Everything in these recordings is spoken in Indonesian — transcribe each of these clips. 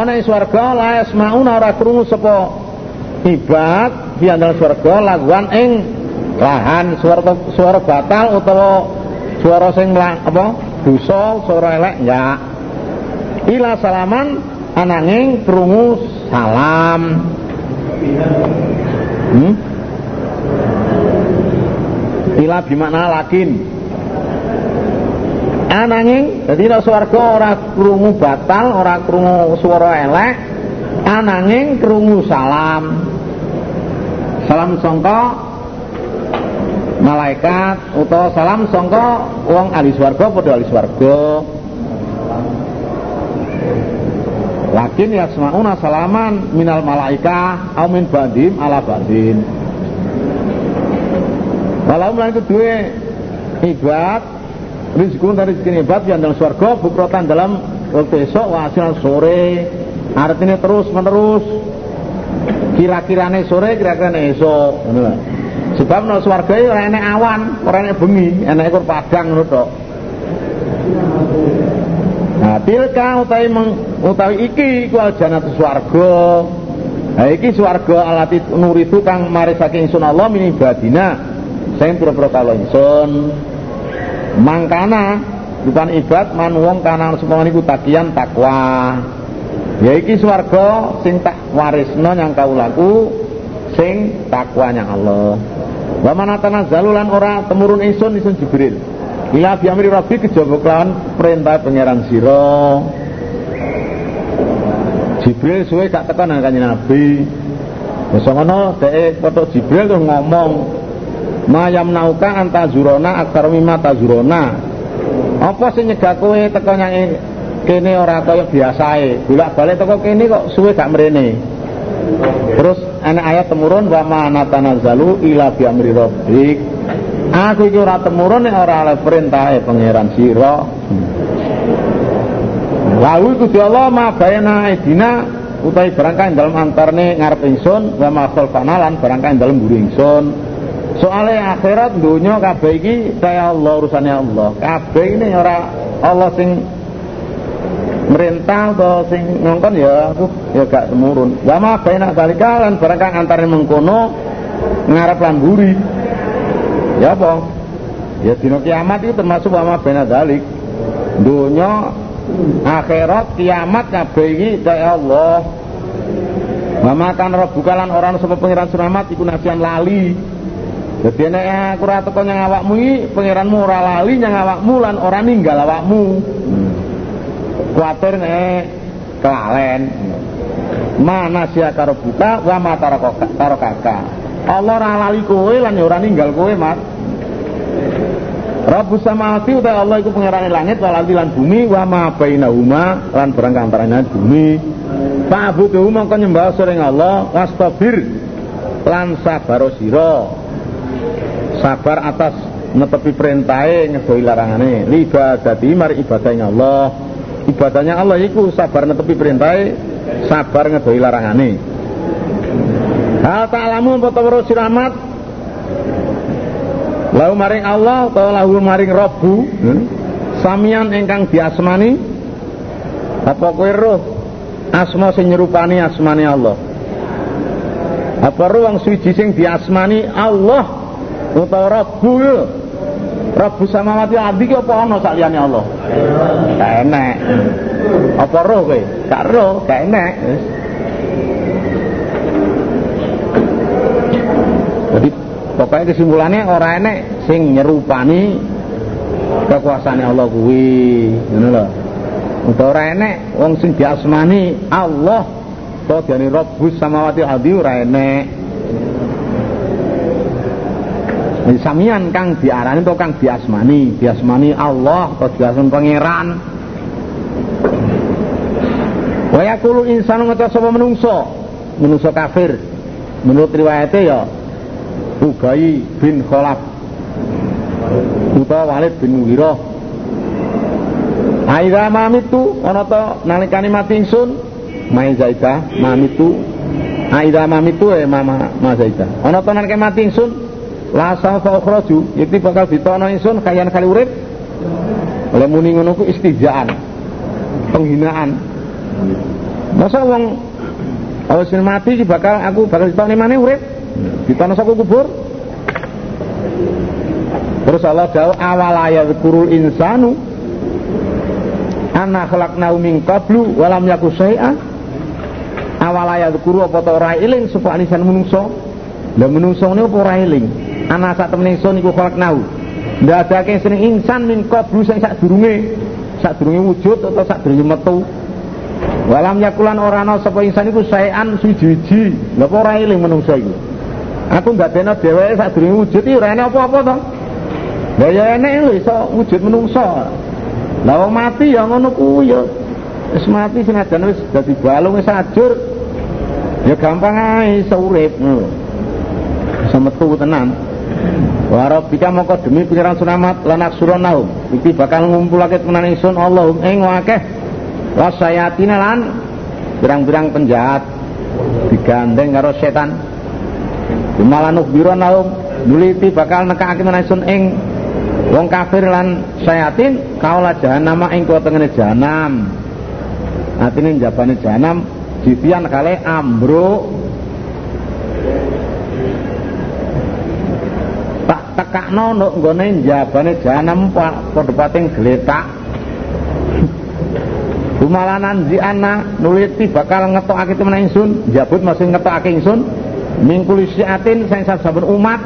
ana ing swarga la yasmauna ora krungu sapa ibad di antara swarga laguan ing lahan suara suara batal utawa suara sing apa dosa suara elek ya ila salaman ananging krungu salam. Hmm? ila bimakna lakin ananging jadi nek swarga ora krungu batal ora krungu swara elek ananging krungu salam salam sangka malaikat utawa salam sangka wong ahli swarga padha ahli swarga Lakin yasmauna salaman minal malaika au min badim ala badin. Walau itu kedua ibad rezeki dari rezeki ibad yang dalam swarga bukrotan dalam waktu esok wasilan sore. Artinya terus menerus. Kira-kirane sore kira-kirane esok. Sebab no swarga itu orang enek awan orang enek bengi enek ekor padang ngono tok. Nah tilka utawi utawi iki iku aljanat swarga. Nah iki swarga alati nuritu kang marisake ingsun Allah min ibadina. Sing pira-pira kala ingsun mangkana bukan ibad man wong kana semua niku takian takwa. Ya iki swarga sing tak warisno nyang kaulaku sing takwa nyang Allah. Wa mana tanazzalu lan ora temurun ingsun ingsun Jibril. Ila bi amri rabbi kejaba kelawan perintah pangeran sira. Jibril suwe gak tekan nang kanjeng Nabi. Wis ngono dhek foto Jibril terus ngomong mayam nauka anta zurona aktar mimma tazurona apa sing nyegah kowe teko nyang kene ora kaya biasae? Bolak-balik teko kene kok suwe gak mrene. Terus ana ayat temurun wa ma natanazzalu ila bi amri rabbik. Aku iki ora temurun nek ora oleh perintah pangeran sira. Lalu itu Allah ma bayana edina utai barangkali dalam antarne ngarep ingsun wa ma khalfana lan dalam mburi ingsun soalnya akhirat dunia kabeh iki saya Allah urusannya Allah. Kabeh ini ora Allah sing merintah atau sing ngongkon ya aku ya gak temurun. Wa ma baina dalika lan barang kang antare mengkono ngarep lan buri ya apa? Ya dina kiamat itu termasuk wa ma baina dalik. Dunya akhirat kiamat kabeh iki ya Allah. Wa ma kan rabbuka lan ora sapa pangeran selamat iku nasian lali jadi nek aku ora teko nyang awakmu iki pangeranmu ora lali nyang awakmu lan ora ninggal awakmu. Kuatir nek kelalen. Mana sia karo buka wa mata karo kakak Allah ora lali kowe lan ya ora ninggal kowe mat. Rabbus samawati uta Allah iku pangerane langit wal ardi lan bumi wa ma bainahuma lan barang antaranya bumi. Fa'budu mongko nyembah sering Allah wastabir lan sabar sira sabar atas netepi perintahe ngedoi larangane. Libadati mari ibadahnya Allah. Ibadahnya Allah itu sabar netepi perintah sabar ngedoi larangane. Hal ta'lamu apa tawara siramat lahu maring Allah atau lahu maring Rabbu hmm? samian ingkang diasmani. Apa kowe roh asma sing nyerupani asmani Allah? Apa wong suci sing diasmani Allah utawa Rabbu Rabbu samawati adi ki apa ana saliyane Allah? Gak enek. Apa roh kowe? Gak roh, gak enek. Jadi pokoknya kesimpulannya orang enek sing nyerupani kekuasaan Allah kuwi, ngono lho. Untuk orang enek wong sing diasmani Allah to diani Rabbus samawati adi ora enek. Samian kang diarani to kang diasmani? Diasmani Allah atau diasmani pangeran? Wa yaqulu insanu ngucap sapa menungso? Menungso kafir. Menurut riwayatnya ya Ubay bin Khalaf utawa Walid bin Mughirah. Aida mamitu ana to nalikane mati ingsun? Mai Zaidah mamitu. Aida mamitu eh mama Ma Zaidah ana to nalikane mati ingsun la sawfa ukhraju. Yakti bakal ditono ingsun kayan kali urip. Oleh muni ngono ku istihzaan. Penghinaan. Masa wong awis mati iki bakal aku bakal ditokne maneh urip? Ditono saka kubur. Terus Allah jauh awal ayat kurul insanu anak khalaqnahu min qablu walam yaku syai'a? Awal ayat kuru apa ta ora eling sapa anisan menungso. Lha menungso ne apa ora eling ana sak temene ingsun iku khalaqnahu ndadake sing insan min qablu sing sak durunge. Sak durunge wujud atau sak durunge metu. Walam yakulan ora ana sapa insan iku saean suji-wiji lha apa ora eling menungso iku? Aku ndadekno dheweke sak durunge wujud iki ora apa-apa to. Lha ya enek lho iso wujud menungso. Lah wong mati ya ngono kuwi ya. Wis mati senajan wis dadi balung wis ajur. Ya gampang ae iso urip ngono iso metu tenan wa rabbika mongko demi pengiran sunamat lanak suronahum iki bakal ngumpulake tenan ingsun Allahum ing akeh wasayatina lan birang-birang penjahat. Digandeng karo setan. Malanuk bironahum nuliti bakal nekake tenan ingsun ing wong kafir lan sayatin kaula jahanam ing tengene jahanam atine jabane jahanam jitian kale ambruk tak tekakno nuk nggone jabane jahanam padha pating gletak. Bumalanan ana nuliti bakal ngetokake temen ingsun, jabut masih ngetokake ingsun. Mingkuli siatin sing saben umat.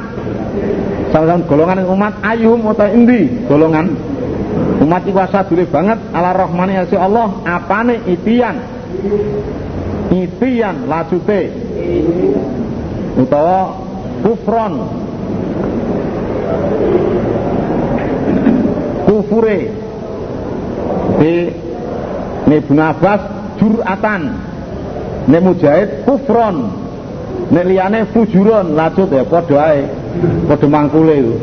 Salah golongan umat ayum atau indi golongan. Umat iku asadule banget ala rahmani si Allah apane? Itian itian lajute utawa kufron kufure di ini Ibn Abbas juratan. Ini mujahid kufron. Ini liane fujuron lacut ya podo ae. Padha mangkule itu.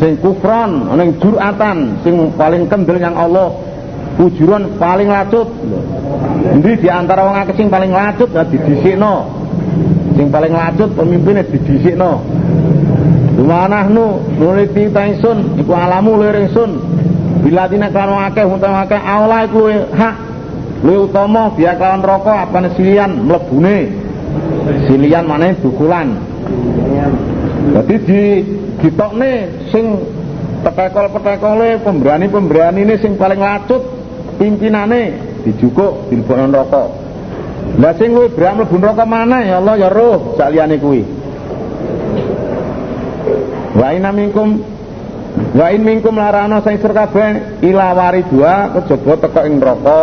Sing kufran ana juratan sing paling kendel yang Allah. Fujuran paling lacut. Endi di antara wong akeh sing paling lacut ya didisikno sing paling lacut pemimpinnya didisikno. Lumana nu nuliti taisun iku alamu liring sun. Bila tina kalau akeh utawa akeh Allah iku hak luwih utama biar kawan rokok apa silian mlebune. Silian mana dukulan. Jadi di ditokne sing petekol-petekole pemberani-pemberani ini sing paling lacut pimpinane dijukuk di dilebono rokok lah sing kowe bram mlebu neraka mana ya Allah ya roh sak liyane kuwi wa inna minkum wa in minkum larana sing sur kabeh ila waridua kejaba teko ing neraka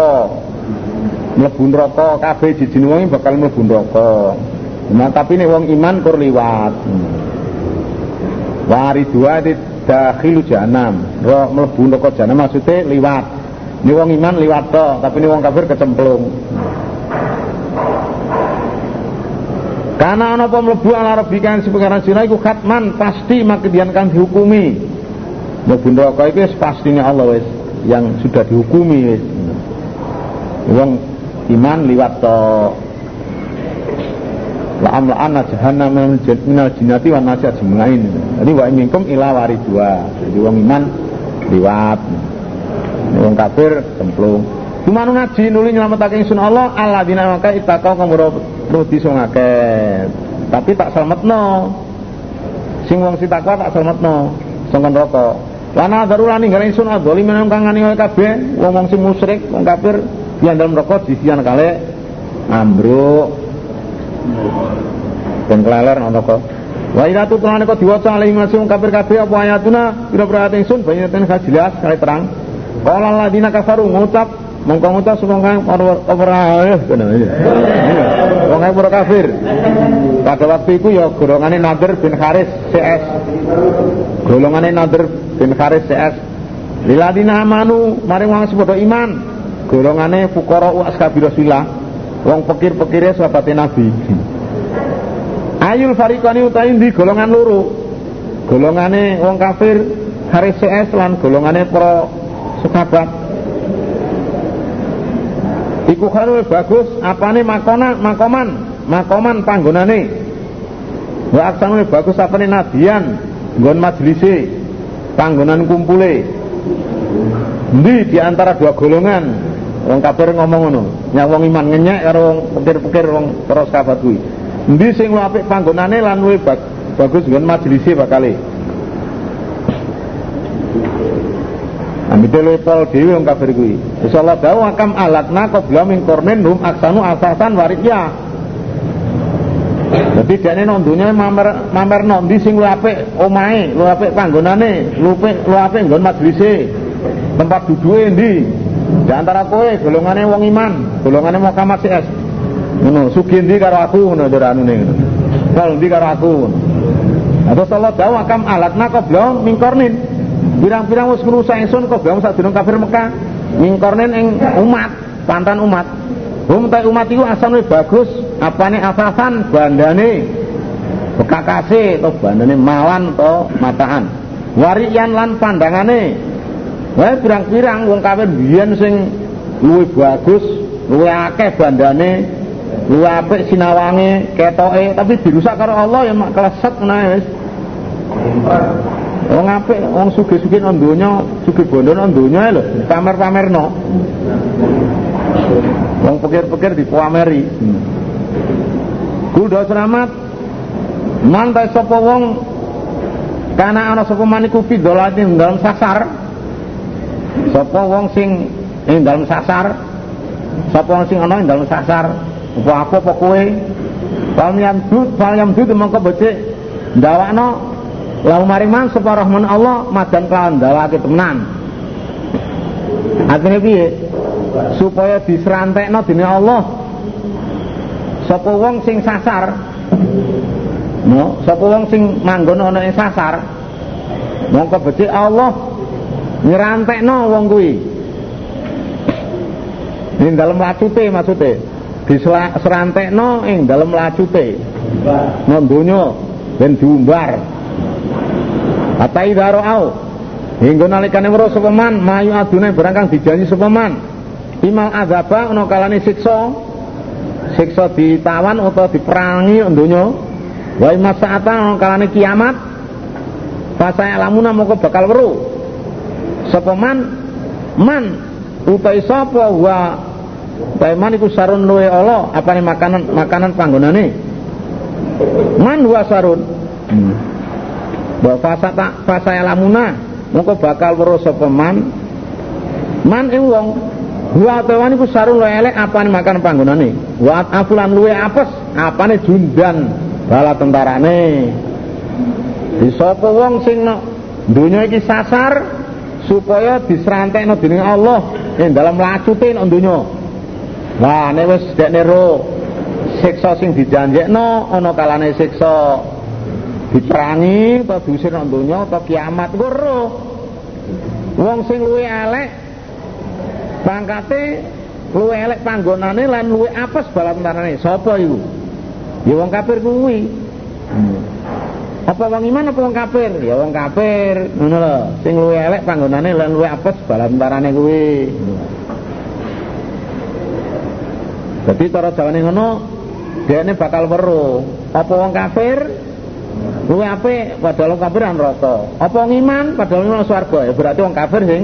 mlebu neraka kabeh jijine wong bakal mlebu neraka Nah tapi ini wong iman kur liwat. Wari dua di dakhilu janam. Roh mlebu neraka janam maksudnya liwat. Ini wong iman liwat to, tapi ini wong kafir kecemplung. Karena ana apa mlebu ala rabbika sing pengaran sira iku khatman pasti makidian kan dihukumi. Mlebu neraka iki pastine Allah wis yang sudah dihukumi wis. Wong iman liwat to la amla jahannam minal jinnati wan nasi ajmain. Jadi wa minkum ila waridua. Jadi wong iman liwat. Wong kafir cemplung. Cuma ngaji nuli nyelametake ingsun Allah alladzina maka itakau kamu rudi sungake. Tapi tak selametno. Sing wong si takwa tak selametno. Sangka neraka. Lana darula ninggal ingsun adzalimin kang ngani kabeh wong-wong sing musyrik, wong kafir yang dalam rokok disian kale ambruk dan keleler ana kok wa ila tutrane kok diwaca alaihi masum kafir kabeh apa ayatuna pira-pira ingsun bayatan jelas kali terang qala ladina kafaru ngucap mongko ngucap sapa kang ora ngono wong ora kafir. Pada waktu itu ya golongane Nadir bin Haris CS golongane Nadir bin Haris CS Liladina amanu mari wong sepodo iman golongane fukara wa ashabi Rasulillah. Wong pikir-pikire sahabat Nabi. Ayul farikani utawi di golongan loro. Golongane wong kafir Haris CS lan golongane para sahabat. Iku khairul bagus apane makona makoman, makoman panggonane. Wa aksane bagus apane nadian nggon majlise, panggonan kumpule. Di di antara dua golongan wong kafir ngomong ngono, nyak iman ngenyek karo wong pikir-pikir wong terus kabat kuwi. Endi sing apik panggonane lan luwih bagus nggon majelise bakale. Amite luwih pol dhewe wong kafir kuwi. Insyaallah dawu akam alatna qabla min qarnin aksanu asasan waridya. Jadi dene nang donya mamer mamer ndi sing luwih apik omahe, luwih apik panggonane, luwih luwih apik nggon majelise. Tempat duduke ndi? Di antara kowe golongane wong iman, golongane Muhammad CS. Ngono, sugih ndi karo aku ngono anune ngono. Pol ndi karo aku. Atau Allah dawa kam alatna qabla min qarnin. Birang-birang wis ngrusak ingsun qabla sadurung kafir Mekah. Min qarnin ing umat, pantan umat. Hum ta umat iku asane bagus, apane asasan bandane bekakase atau bandane mawan atau mataan. Wariyan lan pandangane. Wah pirang-pirang wong kafir biyen sing luwih bagus, luwih akeh bandane, luwih apik sinawange, ketoke, tapi dirusak karo Allah ya mak kleset wis. Wong apik, wong sugih-sugih nang donya, sugih bondo nang donya lho, pamer-pamerno. Wong pikir-pikir dipameri. Kudu selamat. Mantai sapa wong kana ana sapa maniku fi dolatin dalam sasar. Sapa wong sing ing dalam sasar. Sapa wong sing ana ing dalam sasar. Apa apa apa kowe? Fal yamdud, fal yamdud mongko becik ndawakno lahu maring man sapa rahman Allah madan kelawan ndawake temenan. Artinya piye? supaya diserantekno dening Allah. Sapa wong sing sasar? No sapa wong sing manggon ana ing sasar? Mongko becik Allah nyerantekno wong kuwi. Ing dalem lacute maksude diserantekno ing dalem lacute. No donya ben diumbar Atai daro au Hingga nalikane weruh sapa mayu adune barang kang dijanji imal azaba ana kalane siksa. Siksa ditawan utawa diperangi donya. Wa imas saata ana kalane kiamat. Pasaya lamuna moko bakal weruh. Sapa man man utai sapa? Wa man iku sarun luwe Allah apane makanan makanan panggonane? Man wa sarun. Hmm. Wa fasata fasaya lamuna moko bakal weruh sapa man man ing wong Wa tewan iku sarung luwe elek apane makan panggonane. Wa afulan luwe apes apane jundan bala tentarane. Di sapa wong sing no, dunya iki sasar supaya disrantekno dening Allah ing dalam lacute nek donya. Wah, nek wis dekne ro siksa sing dijanjekno ana kalane siksa diperangi apa diusir nang donya apa kiamat. Ku Wong sing luwe elek pangkate luwe elek panggonane lan luwe apes bala tentarane sapa iku? Ya wong kafir kuwi. Apa wong iman apa wong kafir? Ya wong kafir. Ngono lho. Sing luwe elek panggonane lan luwe apes bala tentarane kuwi. Jadi cara jawane ngono ini bakal weruh. Apa wong kafir luwe apik padahal kafir neraka apa wong iman? Padahal wong swarga. Ya berarti wong kafir sing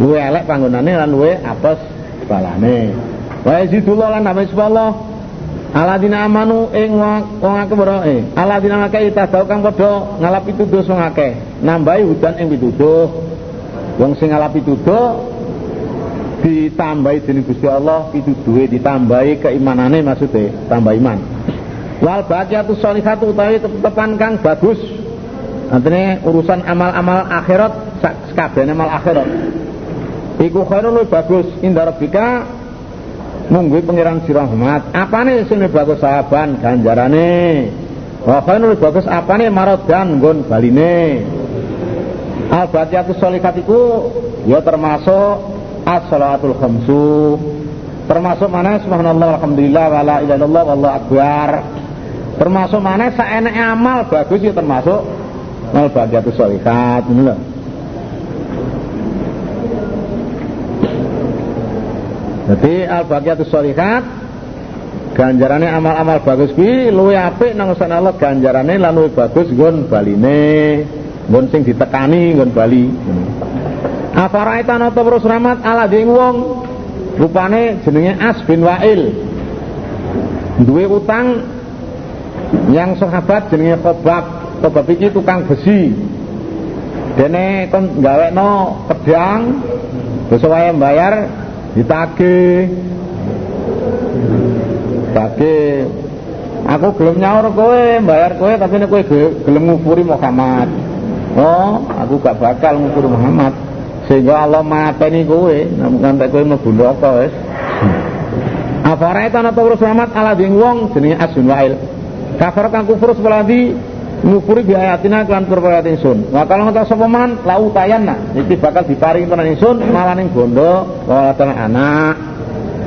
luwe elek panggonane lan luwe apes balane. Wa yazidullah lan nambah subhanallah. Aladina amanu ing wong akeh ora eh aladina akeh itadau kang padha ngalapi tuduh wong akeh. Nambahi hudan ing pituduh. Wong sing ngalapi tuduh ditambahi dening Gusti Allah pituduhe ditambahi keimanane maksudnya tambah iman wal baqiyatus sholihatu utawi tepan kang bagus. Artinya urusan amal-amal akhirat sekabehane amal akhirat. Iku khairun bagus. Indah rabbika munggu pengiran si rahmat. Apane sing bagus sahaban ganjarane. Wa khairun bagus apane? Marodan nggon baline. Al batiyatu sholihat iku ya termasuk as-salatul khamsu. Termasuk mana? Subhanallah alhamdulillah wala ilaha wallahu akbar termasuk mana saeneke amal bagus ya termasuk al batiyatu sholihat lho Jadi al-baqiyatus sholihat ganjarane amal-amal bagus kuwi luwih apik nang sana Allah ganjarane lan luwih bagus nggon baline, nggon sing ditekani nggon bali. Afaraita nata terus rahmat ala ding wong rupane jenenge As bin Wa'il. Duwe utang yang sahabat jenenge Khobab. Khobab iki tukang besi. Dene kon gawekno pedang wae bayar ditagih. Tagih aku gelem nyaur kowe bayar kowe tapi nek kowe gelem ngufuri Muhammad oh aku gak bakal ngufuri Muhammad sehingga Allah mateni kowe ngantek kowe mlebu neraka wis Afaraita ana tawrus Muhammad ala wong jenenge Asun Wa'il kafir kang kufur sepeladi ngufuri bi ayatina kelan perkara ingsun wa kalau ngata sapa man lau tayanna iki bakal diparingi tenan ingsun malah ning bondo wala anak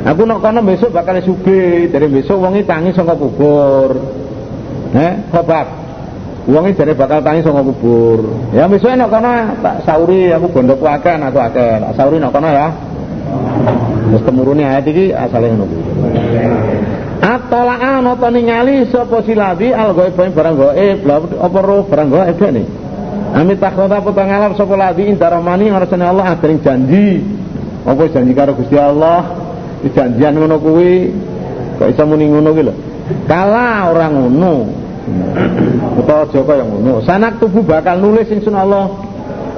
Aku nak kono besok bakal suge, dari besok wongi tangi saka kubur. Eh, kobak. Wongi dari bakal tangi saka kubur. Ya besok nak kono tak sauri aku akeh aku akeh. Tak sauri nak kono ya. Terus ayat iki asale ngono kuwi. Atolaa nata ningali sapa silabi al gaib barang gaib lha apa roh barang gaib nih. Amit takhota apa ngalap sapa ladi indaromani ngarsane Allah adring janji. Apa janji karo Gusti Allah? janjian ngono kuwi kok iso muni ngono kuwi lho kala orang ngono utawa aja kaya ngono sanak tubuh bakal nulis ingsun Allah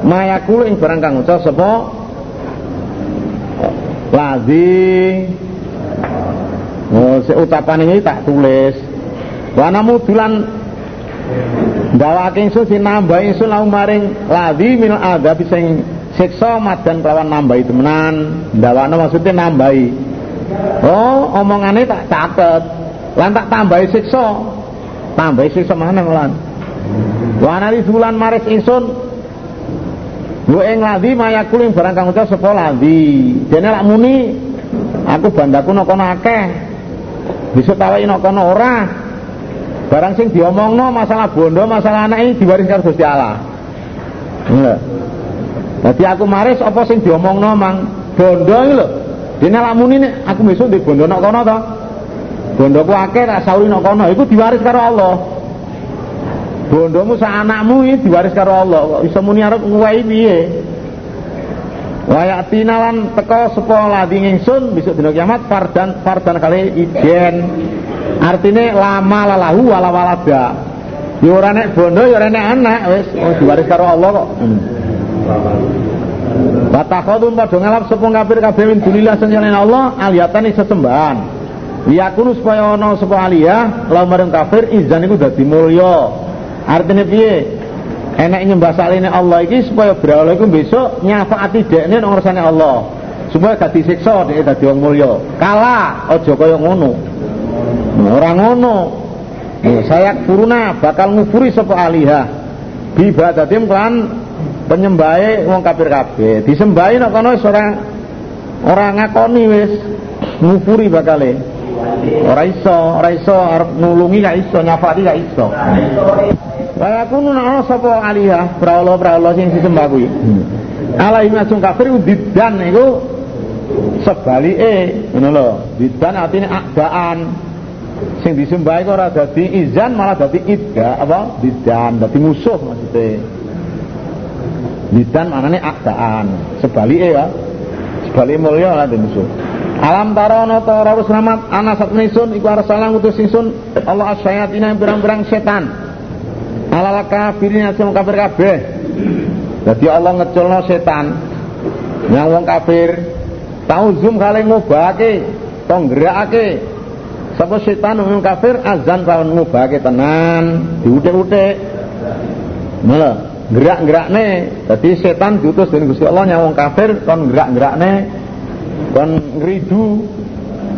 mayakul ing barang kang ucap sapa lazi Oh, si ucapan ini tak tulis. Wana mudulan ndawake ingsun sinambah ingsun lau maring ladzi min adab sing siksa madan kelawan nambahi temenan. Ndawakno maksudnya nambahi. Oh, omongannya tak catet. Lan tak tambahi siksa. Tambahi siksa mana lan? Wa anali bulan maris insun Lu ing ladi mayakul ing barang kang ucap sapa ladi. Dene lak muni aku bandaku kono akeh. Bisa tawain nang kono ora. Barang sing diomongno masalah bondo, masalah anak ini diwariskan Gusti Allah. Jadi aku maris apa sing diomongno mang bondo iki lho. Dene ini aku besok di bondo nok kono to. Bondoku akeh tak sauri nok kono iku diwaris karo Allah. Bondomu sak anakmu iki diwaris karo Allah. Kok muni arep piye? Wayatina lan teko sapa ladi ingsun besok dina kiamat fardan fardan kali ijen. Artine lama lalahu wala walada. Ya ora nek bondo ya ora nek anak wis oh, diwaris karo Allah kok. Hmm. Batakhadun padha ngalap sapa kafir kabeh min dunillah sanyane Allah aliyatan sesembahan. Yakunu supaya ana sapa aliyah marang kafir izan iku dadi mulya. Artine piye? Enek nyembah saline Allah iki supaya berawal iku besok nyafaati dekne nang ngersane Allah. Supaya gak disiksa dhek dadi wong mulya. Kala aja kaya ngono. Ora ngono. Saya kuruna bakal ngufuri sapa alihah. Bi badatim kan penyembahe wong kafir kabeh disembahi nek kono wis ora ora ngakoni wis ngufuri bakale ora iso ora iso arep nulungi gak iso nyafati gak iso Wala kunu ana sapa alihah brahala-brahala sing disembah kuwi. Ala imasung kafir didan iku sebalike ngono lho. Didan artine akdaan. Sing disembah iku ora dadi izan malah dadi idga apa? Didan dadi musuh maksudnya. Lidan maknane akdaan. Sebalike ya. Sebalike mulya lan musuh. Alam tarono to ora wis ramat ana satunisun iku arsalang utus ingsun Allah asyayatina berang-berang setan. Alala kafirin sing kafir kabeh. Dadi Allah ngeculno setan. Yang wong kafir tau zoom kali ngobake, to nggerakake. Sapa setan wong kafir azan kawon ngobake tenan, diutik-utik. Malah gerak-gerakne dadi setan diutus dening Gusti Allah nyawang kafir kon gerak-gerakne kon ngridu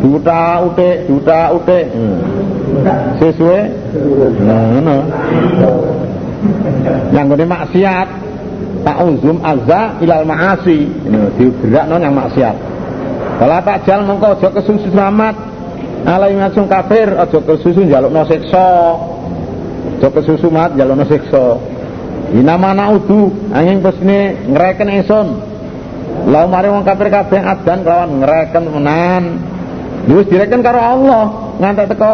duta utik duta utik. Hmm. sesuai? Nah ngono. Yang ngene maksiat. Tak uzum azza ilal maasi. Digerakno yang maksiat. Kalau tak jal mengko aja kesusu selamat. Alai ngasung kafir aja kesusu njalukno siksa. Aja kesusu mat njalukno siksa. Inama naudu angin pesine ngereken ingsun. Lau mari wong kafir kabeh adan kawan ngereken menan. Wis direken karo Allah, ngantek teko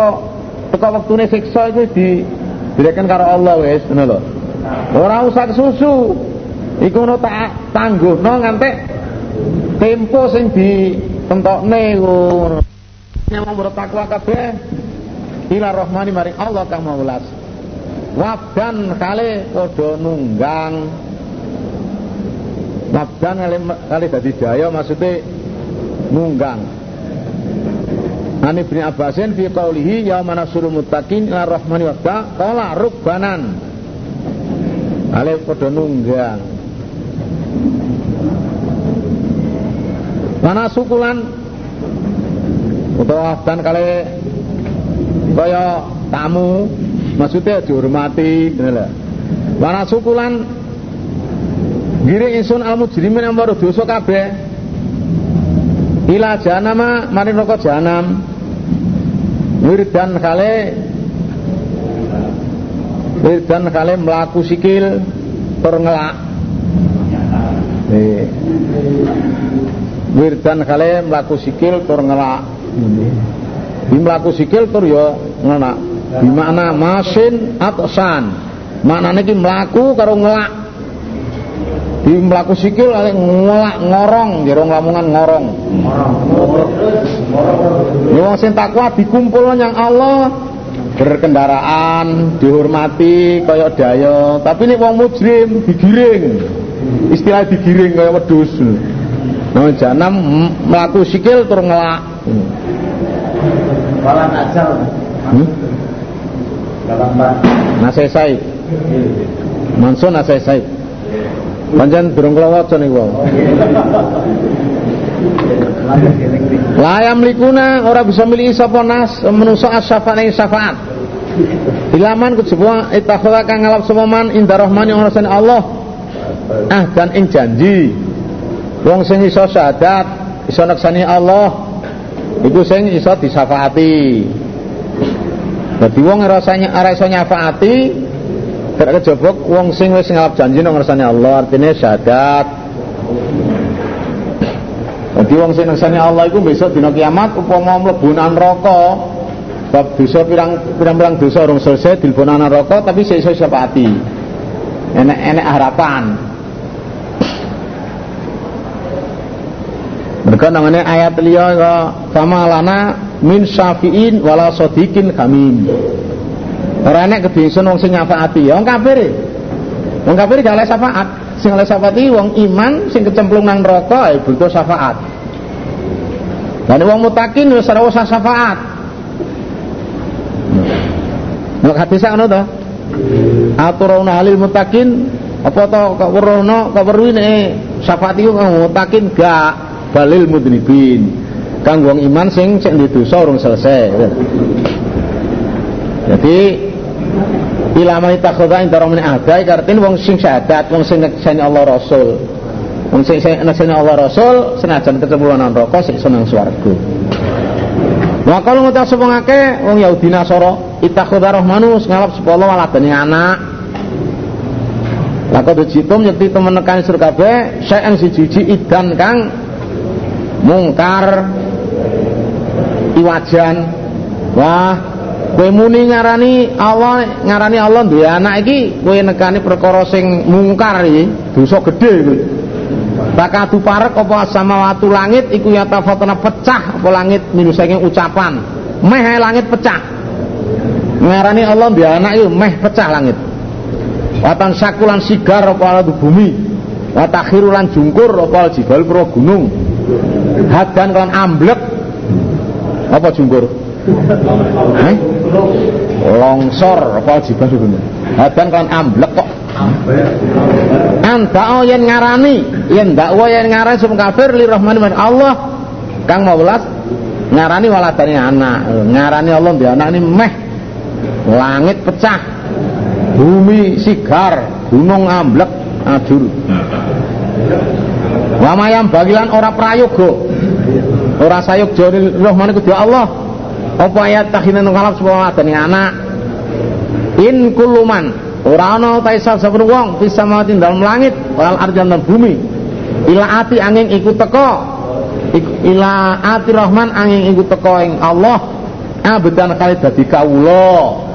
teko wektune siksa iku di direken karo Allah wis ngono lho. Ora usah susu. iku ono tak tangguhno ngantek tempo sing ditentokne ngono yang bertakwa kabeh. Ila rahmani maring Allah kang maulas wabdan kale padha nunggang. Wabdan kali kali dadi jaya maksudnya nunggang Ani bin Abbasin fi qaulihi ya manasuru muttaqin ila rahmani wabda qala rubbanan kale padha nunggang. Mana sukulan utawa wabdan kali kaya tamu maksudnya dihormati ngono Wana sukulan giring insun al mujrimin baru dosa kabeh ila janama mari neraka janam wirdan kale wirdan kale melaku sikil tur ngelak wirdan kale melaku sikil tur ngelak di melaku sikil tur ngelak. Di mana masin atsan maknane iki mlaku karo ngelak di mlaku sikil ngelak ngorong jero lamungan ngorong ya wong sing takwa dikumpul yang Allah berkendaraan dihormati kaya daya tapi nek wong mujrim digiring istilah digiring kaya wedhus nah janam mlaku sikil tur ngelak Malah ajal. hmm? Nasai Said. Mansun Nasai Said. Pancen durung kula waca niku. Layam likuna ora bisa milih sapa nas menungso asyafaat ing syafaat. Ilaman kejaba itakhadha kang ngalap man inda rahmani ora Allah. Ah dan ing janji. Wong sing iso syahadat, iso neksani Allah, iku sing iso disafaati. Dadi wong rasanya ora iso nyafaati gak kejaba wong sing wis ngalap janji nang ngersane Allah artine syahadat. Dadi wong sing ngersane Allah iku besok dina kiamat upama mlebu nang neraka bab dosa pirang pirang dosa urung selesai dilebokno nang neraka tapi sik iso syafaati. Enek-enek harapan. Mereka namanya ayat liya fama lana min syafi'in wala sodikin kamin ora enek kedingsun wong sing nyafaati ya wong kafir. Wong kafir gak oleh syafaat. Sing oleh wong iman sing kecemplung nang neraka ya butuh syafaat. Dan wong mutakin wis ora usah syafaat. Nek hadis ngono to? Aturuna halil mutakin apa to kok werono kok weruine syafaat iku mutakin gak balil mudnibin. Kang wong iman sing di dosa urung selesai jadi ilama itakhadha inda ramani ahda ikartin wong sing syahadat wong sing nekseni Allah Rasul. Wong sing nekseni Allah Rasul senajan ketempuan neraka sing seneng swarga. Wa kalau ngucap sapa ngake wong Yahudi Nasara itakhadha rahmanu ngalap sapa Allah waladane anak. Lako dijitum yakti temen nekani surga kabeh saya yang siji idan kang mungkar iwajan. Wah kowe muni ngarani Allah ngarani Allah duwe anak iki kowe nekani perkara sing mungkar iki dosa gedhe kuwi bakatu parek apa samawatu langit iku ya tafatana pecah apa langit minus saking ucapan. Meh langit pecah. Ngarani Allah duwe anak iki meh pecah langit. Watan sakulan sigar apa bumi. Watakhirulan jungkur apa jibal pro gunung. Hadan kan amblek apa jungkur eh? longsor apa jibal gunung hadan kan amblek kok. Anta yen ngarani yen dakwa yen ngarani sum kafir li rahmani Allah. Kang maulas ngarani waladane anak. Ngarani Allah dia anak ini meh. Langit pecah. Bumi sigar gunung amblek ajur Wamayam bagilan ora prayoga. Ora sayuk jari rahmane kudu Allah. Apa ayat takhina ngalap sapa wadane anak. In kuluman ora ana ta wong mati dalam langit wal arjan dan bumi. Ila ati angin iku teko. Ila ati rahman angin iku teko ing Allah. Abedan kali dadi kawula.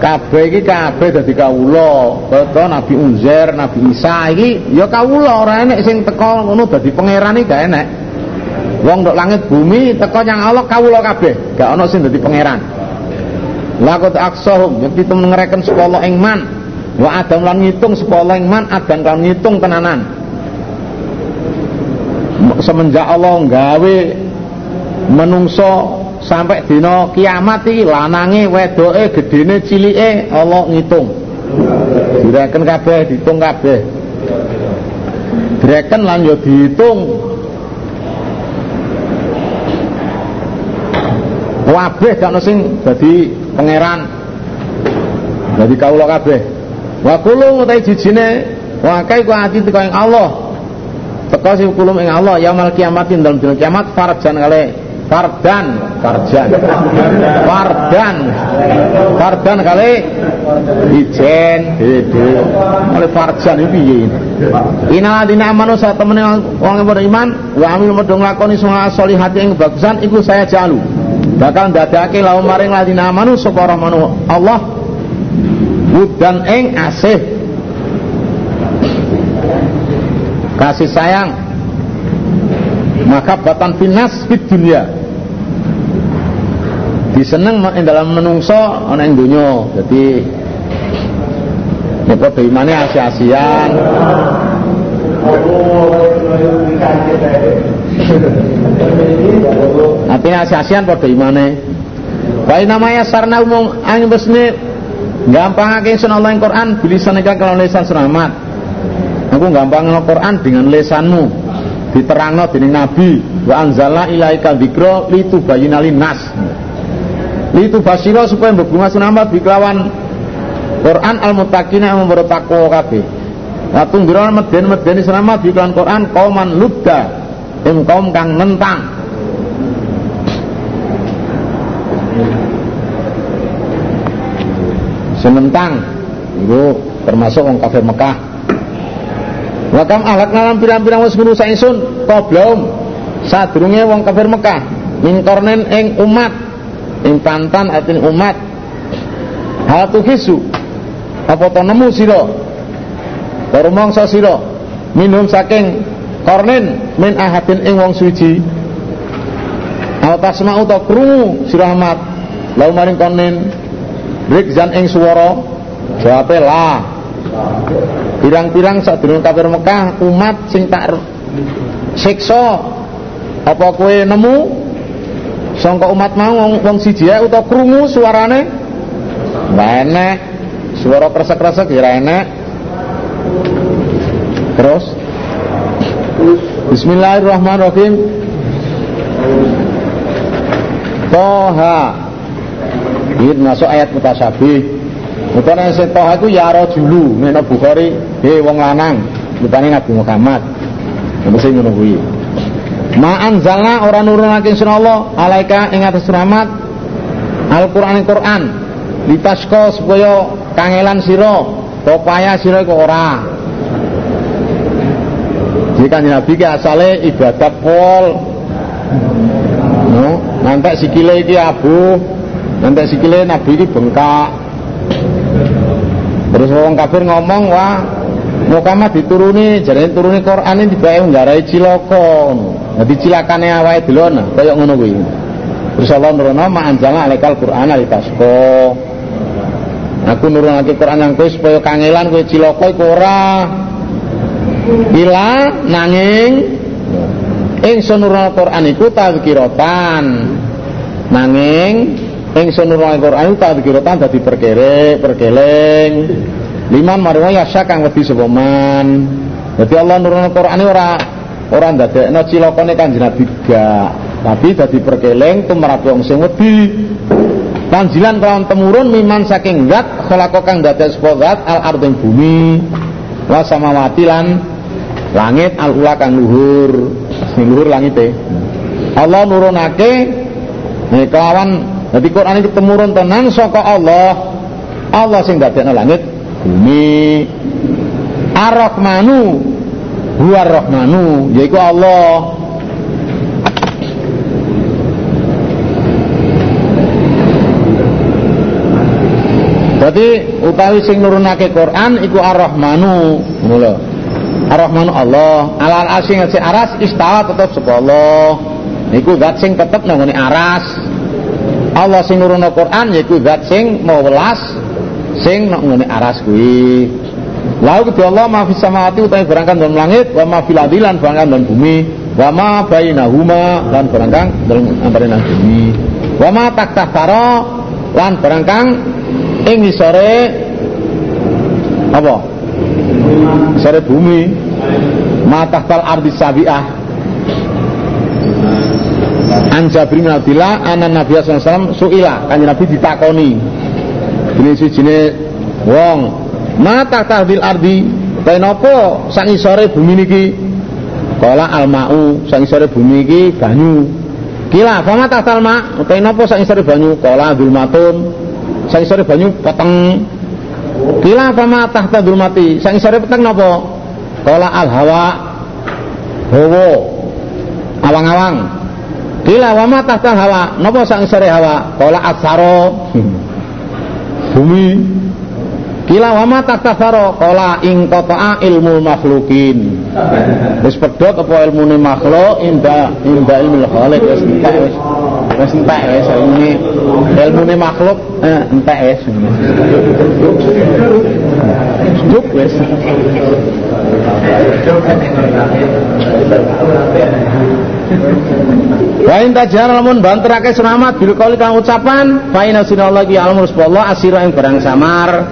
kabeh iki kabeh dadi kawula kaya Nabi Unzair Nabi Isa iki ya kawula ora enek sing teko ngono dadi pangeran iki gak enek wong ndok langit bumi teko nyang Allah kawula kabeh. Gak ana sing dadi pangeran. Lakot aksahum yakti temen ngereken sepolo ing man. Wa adam lan ngitung sepolo ing man adam ngitung tenanan. Semenjak Allah nggawe menungso sampai dina kiamat iki lanange wedoke gedene cilike Allah ngitung. Direken kabeh dihitung kabeh. Direken lan yo dihitung kabeh gak ono sing dadi pangeran dadi kawula kabeh wa kullu utai jijine wa kai ku ati teko ing Allah teko sing kulum ing Allah yaumul kiamatin dalam dina kiamat farjan kale Fardan, Farjan. Fardan. Fardan kali ijen dede. Oleh Farjan iki piye? Inal dina amanu sak temene yang beriman wa amil medho nglakoni sunga solihati ing bagusan iku saya jalu. Bakal ndadake lawan maring ladina amanu sapa rahmanu Allah. Wudan ing asih. Kasih sayang. Maka batan finas fit dunia diseneng ing dalam menungso ana ing donya. Dadi nek imane asi-asian Artinya asi-asian padha imane. Wa namanya sarna umum ang besne. Gampangake sun Allah ing Quran bilisan iki kalau lisan selamat. Aku gampang Quran dengan lesanmu. Diterangno dening Nabi wa anzalna ilaika litubayyana nas itu basiro supaya berbunga sunama biklawan Quran al mutakina yang membawa takwa kabeh. Waktu ngira meden-meden selama biklawan Quran kauman ludda ing kaum kang nentang senentang itu termasuk wong kafir Mekah. Wakam ahlak nalam pirang-pirang wis ngrusak ingsun belum sadurunge wong kafir Mekah min kornen ing umat ing pantan atin umat. Hal tuhisu apa to nemu sira? Mangsa sira minum saking kornen min ahadin ing wong suci. Al tasma'u ta krungu sira Ahmad lau maring kornen rikzan ing swara. Jawabe lah pirang-pirang sadurunge kafir Mekah umat sing tak siksa apa kowe nemu? Sangka umat mau wong, siji ae utawa krungu suarane? Enek. Suara kresek-kresek ya enek. Terus Bismillahirrahmanirrahim. Toha. Ini masuk ayat mutasabih. Mutane sing toha iku ya rajulu nek Bukhari wong lanang. Rupane Nabi Muhammad. Mesti ngono kuwi. Ma anzalna ora nurunake sun Allah alaika ing atas rahmat Al-Qur'an Qur'an litasko supaya kangelan sira popaya sira iku ora Jadi kan Nabi ki asale ibadat pol no, nanti sikile iki abu nanti sikile Nabi iki bengkak terus orang kafir ngomong wah Muhammad dituruni jadi turuni Quran ini dibae nggarai ciloko Dadi cilakane awake delon kaya ngono kuwi. Terus Allah nurono ma anjala alaikal Qur'an litasko. Aku nurunake Quran nang kowe supaya kangelan kowe cilaka iku ora. Ila nanging ingsun nurono Quran iku tazkiratan. Nanging ingsun nurono Quran iku tazkiratan dadi perkere, perkeleng. Liman marwa yasya kang wedi sapa man. Dadi Allah nurono Quran ora ora ndadekno cilakane Kanjeng Nabi tapi dadi perkeleng tumrap wong sing wedi Tanjilan kelawan temurun miman saking zat khalaqa kang dados zat al arding bumi wa samawati lan langit al ula kang luhur. Sing luhur langite. Allah nurunake. Nek kelawan dadi Quran iki temurun tenan saka Allah. Allah sing dadekno langit. Bumi. Ar-Rahmanu. Huwar rahmanu yaiku Allah. Berarti utawi sing nurunake Quran iku Ar-Rahmanu, ngono Ar-Rahmanu Allah. Alal arsy ngasi aras istawa tetep sapa Allah. Niku zat sing tetep nang aras. Allah sing nurunake Quran yaiku zat sing mau welas sing nang aras kuwi. Lalu kedua Allah ma fis samawati utawi barangkan dalam langit wa ma fil barangkan dalam bumi wa ma bainahuma lan barangkan dalam antara bumi wa ma taktafara lan barangkang ing sore apa sore bumi mata tal ardi sabiah. An Jabir bin anan Nabi wasallam suila. Kanjeng Nabi ditakoni. Ini sijine wong. Mata tahdil ardi napa sak sore bumi niki? Kala almau sak sore bumi iki banyu. Kila fama tahtal ma napa sak sore banyu? Kala zulmatun sang sore banyu peteng kila fama tahta dulmati sang sore peteng napa? Kala al hawa hawa awang-awang kila wama tahta hawa napa sang sore hawa? Kala asaro bumi. Kila wama tahta saro kala ing qata'a ilmu makhlukin. Wis pedhot apa ilmune makhluk inda inda ilmu khaliq wis wis entek wis ilmune ilmune makhluk eh, entek wis juk wis. Wa in tajara lamun banterake selamat bil qauli kang ucapan fa inna sinallahi alamul subhanallah asira ing barang samar.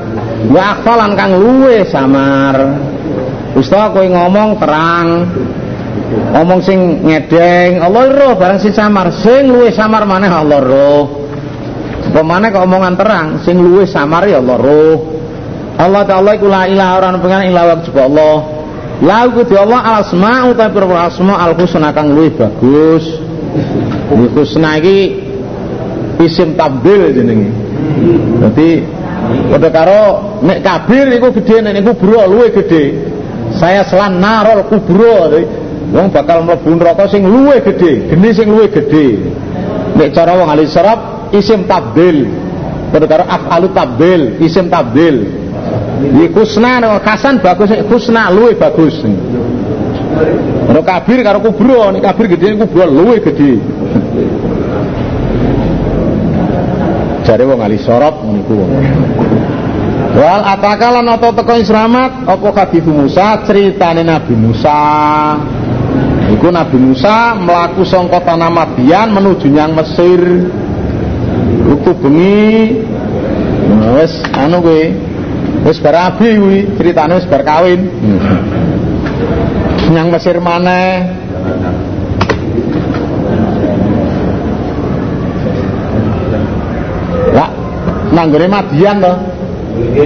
Wa akhfalan kang luwe samar. Ustaz kowe ngomong terang ngomong sing ngedeng Allah roh barang sing samar sing luwe samar maneh Allah roh pemane kok omongan terang sing luwe samar ya Allah roh Allah Ta'ala iku la ilaha ora ana pengen illa wa Allah Lahu kudu Allah al asma utawi pira asma al husna kang bagus. Iki husna iki isim tabdil jenenge. Dadi padha karo nek kabir iku gedhe nek kubro luwih gedhe. Saya selan narol kubro. Wong bakal mlebu neraka sing luwih gedhe, geni sing luwih gedhe. Nek cara wong ahli saraf isim tabdil. Karo afalu tabdil, isim tabdil. Iki kusna kasan bagus kusna luwe bagus. Ora kabir karo kubro, nek kabir gedhe kubro luwe gedhe. Jare wong ali sorot niku. Wal atakalan atau teko selamat apa hadis Musa ceritane Nabi Musa. Iku Nabi Musa melaku sangka tanah Madian menuju nyang Mesir. Waktu bengi. Wis anu kuwi. Wis bar abi kuwi critane wis bar kawin. Nyang Mesir maneh. Lah nanggone Madian to?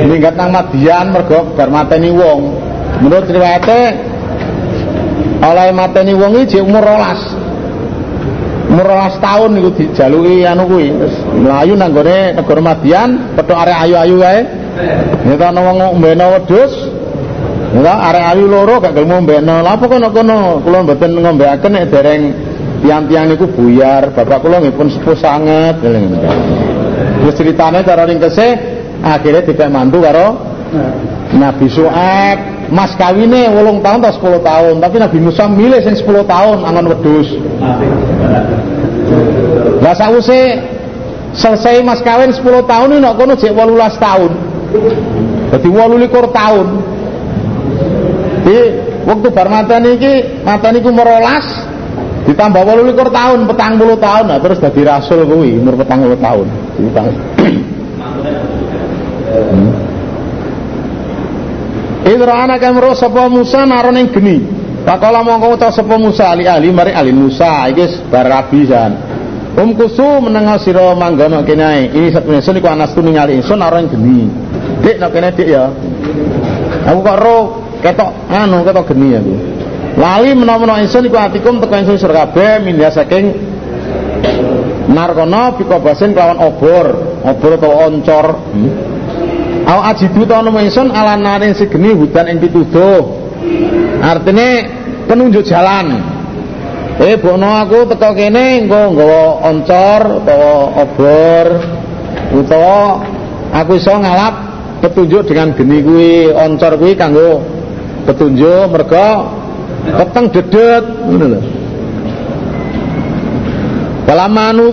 Minggat nang Madian mergo bar mateni wong. Menurut riwayate oleh mateni wong iki umur 12 umur 12 tahun niku dijaluki anu kuwi terus mlayu nang gone negara Madian petuk arek ayu-ayu wae. Nek ana wong mbeno wedhus, nek arek ayu loro gak gelem mbeno. Lha apa kono-kono? Kula mboten ngombeaken nek dereng tiang-tiang niku buyar, bapak kula nggih pun sepuh sanget. Terus ceritane cara ringkese akhirnya tidak mantu karo Nabi Su'aib mas kawine wolong tahun atau 10 tahun. Tapi Nabi Musa milih sing 10 tahun angon wedus lah sause selesai mas kawin 10 tahun ini kono jek 18 tahun. Jadi 28 tahun. Di waktu bar mateni iki mateni ku merolas ditambah 28 tahun petang puluh tahun. Nah terus jadi rasul kuwi umur petang puluh tahun. Hmm. Idra anak kamro sapa Musa naron ing geni. Pakola mongko uta sapa Musa ali ali mari ali Musa iki bar rabi jan. Um kusu menengah sira manggono kene ini satu ingsun iku anas tu ningali ingsun naron geni. Dik nak kene dik ya. Aku kok ro ketok anu ketok geni aku. Lali menawa ingsun iku atikum teko ingsun sira kabeh mindia saking narkono pika basin kelawan obor, obor atau oncor. Hmm. Aw ajidu ta ono ingsun ala narin segeni hudan ing pituduh. Artine penunjuk jalan. Eh bono aku teko kene engko nggawa oncor utawa obor utawa aku iso ngalap petunjuk dengan geni kuwi oncor kuwi kanggo petunjuk mergo peteng dedet ngono lho Palama anu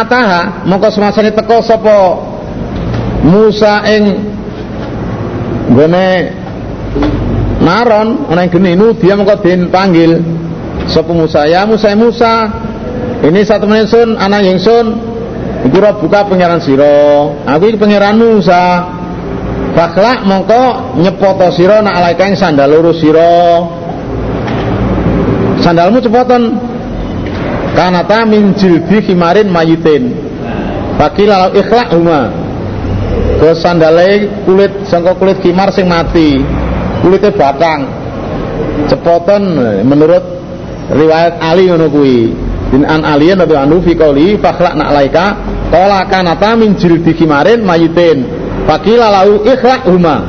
ataha mongko semasane teko sapa Musa ing gone naron ana ing geni dia mongko den panggil sapa Musa. Ya Musa ya Musa ini satu menit sun. Anak yang sun. Iku buka pangeran sira. Aku iki pangeran Musa. Fakhlak mongko nyepoto sira nak alaika sandal loro sira. Sandalmu cepotan kanata min jildi khimarin mayitin. Fakila lalu ikhlak huma ke sandale kulit sangka kulit khimar sing mati kulitnya batang cepotan menurut riwayat Ali ngono kuwi din an aliyan nabi anu fi qauli fakhlak nak laika qala kanata min jildi khimarin mayitin Fakila lahu ikhlak huma.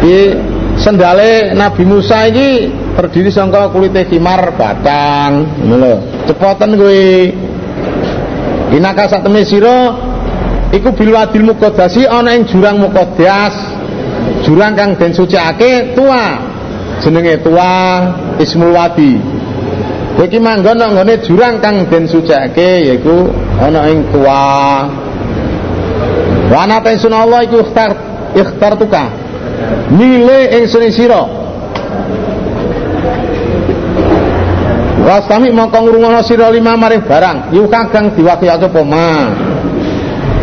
Di sendale Nabi Musa ini terdiri sangka kulit khimar batang, ngono lho. Cepoten kowe. Inaka sira iku bil wadil muqaddasi ana ing jurang muqaddas. Jurang kang den suciake tua. Jenenge tua Ismul Wadi. Iki manggon nang nggone jurang kang den suciake yaiku ana ing tua. Wa ana ta ingsun Allah iku ikhtar ikhtar tuka. Mile ingsun sira. Wastami mongko ngrungokno sira lima marih barang, yu kang diwakilake apa ma.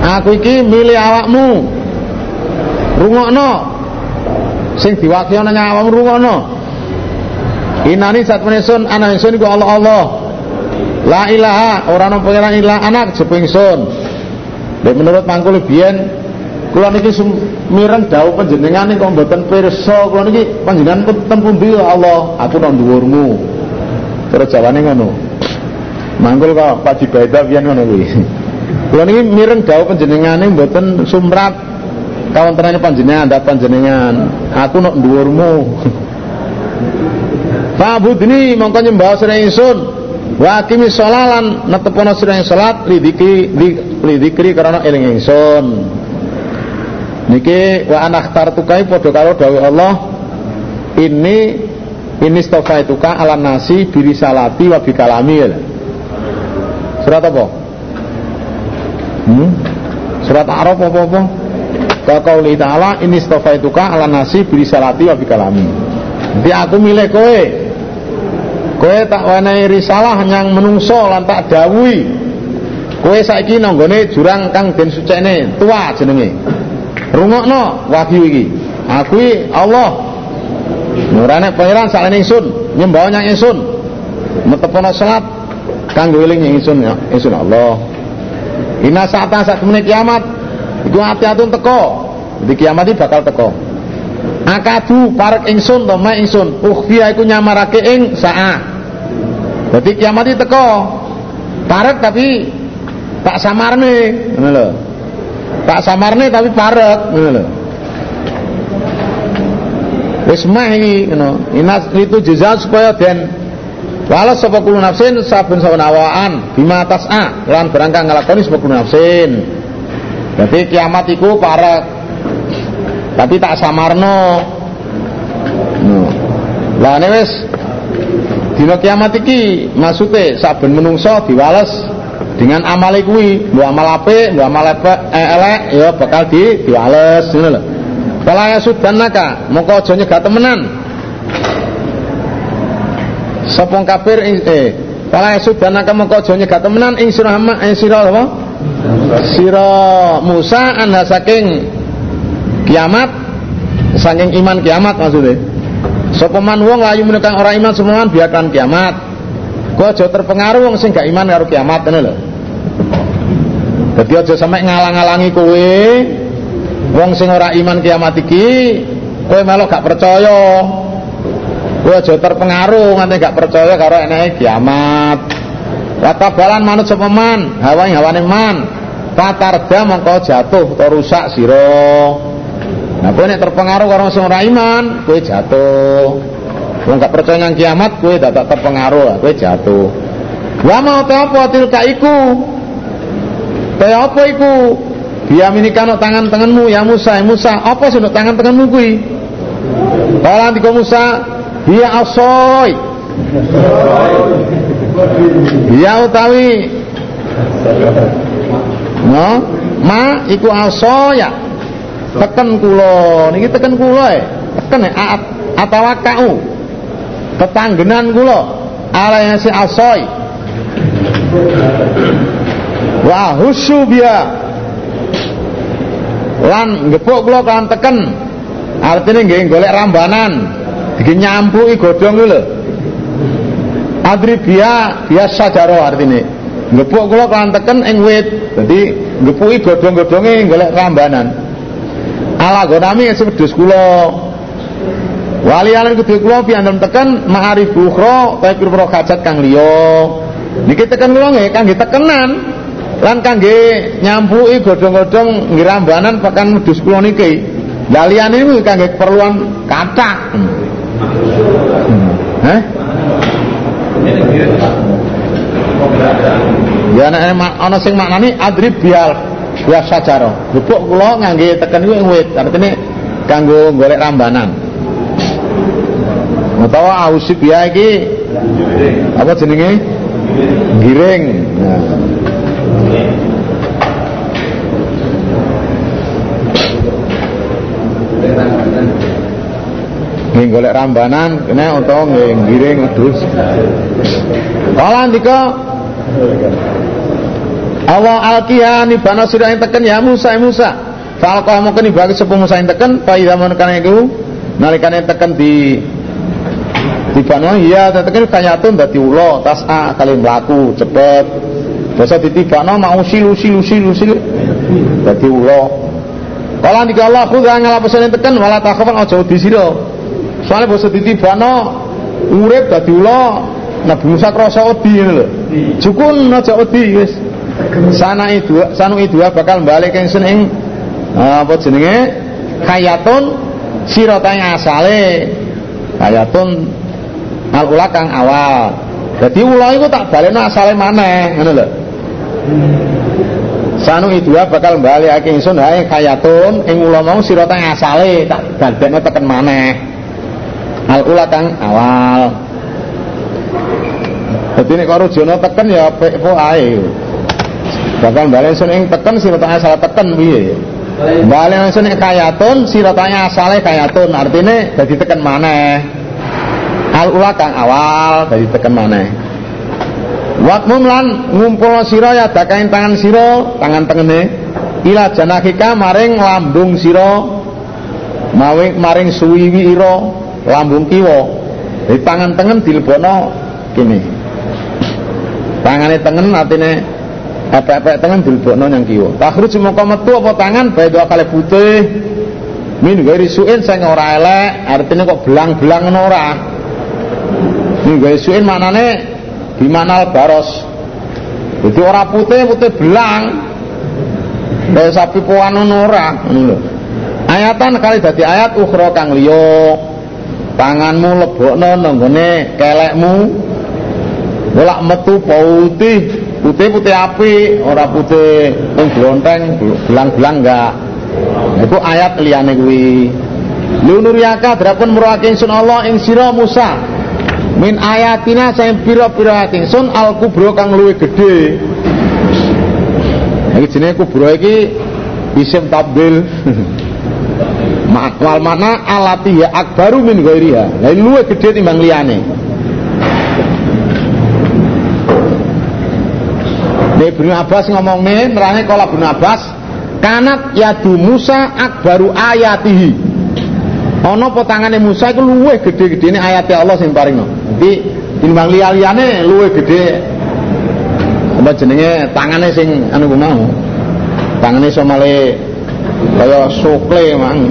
Aku iki milih awakmu. Rungokno. Sing diwakilane nang awakmu rungokno. Inani saat menesun anak ingsun iku Allah Allah. La ilaha ora ana pangeran ilah anak jeping ingsun. Nek menurut mangkul biyen kula niki mireng dawuh panjenengan kok mboten pirsa kula niki panjenengan ten pundi ya Allah aku nang terus jawane ngono mangkul kok Pak Jibaida biyen ngono kuwi kula niki mireng dawuh panjenengane mboten sumrat. Kawontenane panjenengan ndak panjenengan. Aku nang dhuwurmu. Fa'budni mongko nyembah sira ingsun. Wa aqimi sholalan netepono sira salat lidiki lidikri karena eling ingsun. Niki wa anak tartukai padha karo dawuh Allah. Ini ini stofaituka ala nasi biri salati wa bikalami surat apa hmm? surat Arab apa apa Kaqauli ta'ala ini stofaituka ala nasi biri salati wa bikalami. Jadi aku milih kowe. Kowe tak wenehi risalah yang menungso lan tak kowe saiki nanggone jurang kang den sucene tua jenenge. Rungokno wahyu iki. Aku Allah. Nurane pangeran salene ingsun nyembah nyang ingsun. Metepono salat kanggo eling ingsun ya ingsun Allah Ina saata saat menit kiamat Iku hati-hati teko. Di kiamat ini bakal teko. Akadu parek ingsun to ma ingsun? Ukhfiya iku nyamarake ing saah dadi kiamat teko. Parek tapi tak samarne lho. Tak samarne tapi parek ngono lho. Wis mah iki ngono. Inas itu jazaa supaya den wala sapa kulo nafsin? Saben saben awaan. Bima tas'a lan barang kang nglakoni sapa kulo nafsin. Berarti kiamat iku parek. Tapi tak samarno. No. lah ini wis. Dina kiamat iki maksude saben menungso diwales dengan amal kuwi. Mbok amal apik mbok amal eh, elek ya bakal di diwales ngono lho. Fala yasudanaka mongko aja nyegat temenan Sapa kafir eh Fala yasudanaka mongko aja nyegat temenan ing sira ing sira apa? Sira Musa anda saking kiamat saking iman kiamat maksudnya. Sopeman wong layu menekan orang iman semua biarkan kiamat. Kau aja terpengaruh wong sing gak iman karo kiamat ini loh jadi aja ngalang-alangi kowe wong sing ora iman kiamat iki kowe malah gak percaya kowe aja terpengaruh nganti gak percaya karo enake kiamat balan manut sapa man hawane hawane man patarda mongko jatuh atau rusak sira Nah, nek terpengaruh karo sing ora iman, jatuh. Wong gak percaya nang kiamat, kowe dadak terpengaruh, kowe jatuh. Wa mau ta apa tilka iku? Kaya apa iku? Biyaminika no tangan-tanganmu ya Musa, ya Musa, apa sih tangan-tanganmu kuwi? Kala ndika Musa, "Biya asoy." Biya utawi No, ma iku asoya. Teken kula, niki teken kula e. Teken e atawakau. Tetanggenan kula ala yang si asoy. Wa husu biya lan ngepuk kula kan teken artine nggih golek rambanan iki nyampuki godhong kuwi lho. Adribia biasa jaro artine. Ngepuk kula kan teken ing wit. Dadi ngepuki godhong-godhonge golek rambanan ala gonami sing wedhus kula. Waliyanan kudu kula pianten teken ma'arif ukhra ta pira hajat kang liya. Niki teken kula nggih kangge tekenan lan kangge nyampuki godhong-godhong ngirambanan pakan wedhus kula niki. Lah liyane niku kangge keperluan kathah hmm. Heh? Ya nek ana sing maknani adrib bial ya sajaro. Bubuk kula ngangge teken kuwi wit, artine kanggo golek rambanan. Utawa ausib ya iki apa jenenge? Giring. Nah. Golek rambanan kene utawa ngiring wedhus. Kala ndika Allah alkiha nibana sira yang teken ya Musa ya Musa. Falqah mungkin ibagi sepuh Musa yang teken Pak idha menekan itu Nalikane teken di di bano iya teken kanyatun dadi ulo tas'a kali mlaku cepet. Basa ditibano mau silu silu silu silu dadi ulo Kala ndika Allah khudha ngalapasan teken wala takhafan aja di sira Soalnya basa ditibano urip dadi ula Nabi Musa krasa wedi ngono lho. Jukun aja wedi wis. Sana itu sanu itu bakal balik ingsun ing apa jenenge kayatun sirotane asale kayatun al kang awal. Jadi ula iku tak balekno asale maneh ngono lho. Sanu itu bakal balik ingsun hae kayatun ing ula mau sirotane asale tak balekno teken maneh al ula kang awal. Jadi nek karo jono teken ya pepo ae. Bakal balen sun ing teken siratane salah teken piye? Balen sun ing kayatun siratane asale kayatun. Artine dadi teken maneh. Al ula kang awal dadi teken maneh. Wakmum lan ngumpul sira ya dakain tangan sira tangan tengene. Ila janakika maring lambung sira. Maring maring suwiwi ira lambung kiwa. Di tangan tengen dilebokno kene tangane tengen artine epek-epek tengen dilebokno yang kiwa. Takhruj moko metu apa tangan bae dua kali putih. Min gairi suin sing ora elek artinya kok belang-belang ngono ora. Min gairi suin maknane bimanal baros. Jadi ora putih putih belang. Kayak sapi puan ngono ora ayatan kali dadi ayat ukhra kang liya tanganmu lebokno nanggone kelekmu. Bolak metu putih putih putih api ora putih. Ning blonteng belang-belang enggak. Itu ayat liyane kuwi. Lunuriaka drapun muruake ingsun Allah ing sira Musa. Min ayatina sing pira-pira ingsun al kubro kang luwih gedhe. Iki jenenge kubro iki isim tabdil wal mana alati ya akbaru min ghairiha. Lain luwe gede timbang liyane. Nek Ibnu Abbas ngomong nih, nerangnya kalau Ibnu Abbas kanat yadu Musa akbaru ayatihi. Ono potangane Musa itu luwe gede-gede ini ayatnya Allah sing paring jadi timbang liya-liyane luwe gede. Apa jenenge? Tangane sing anu mau. Tangane somale kaya sokle mang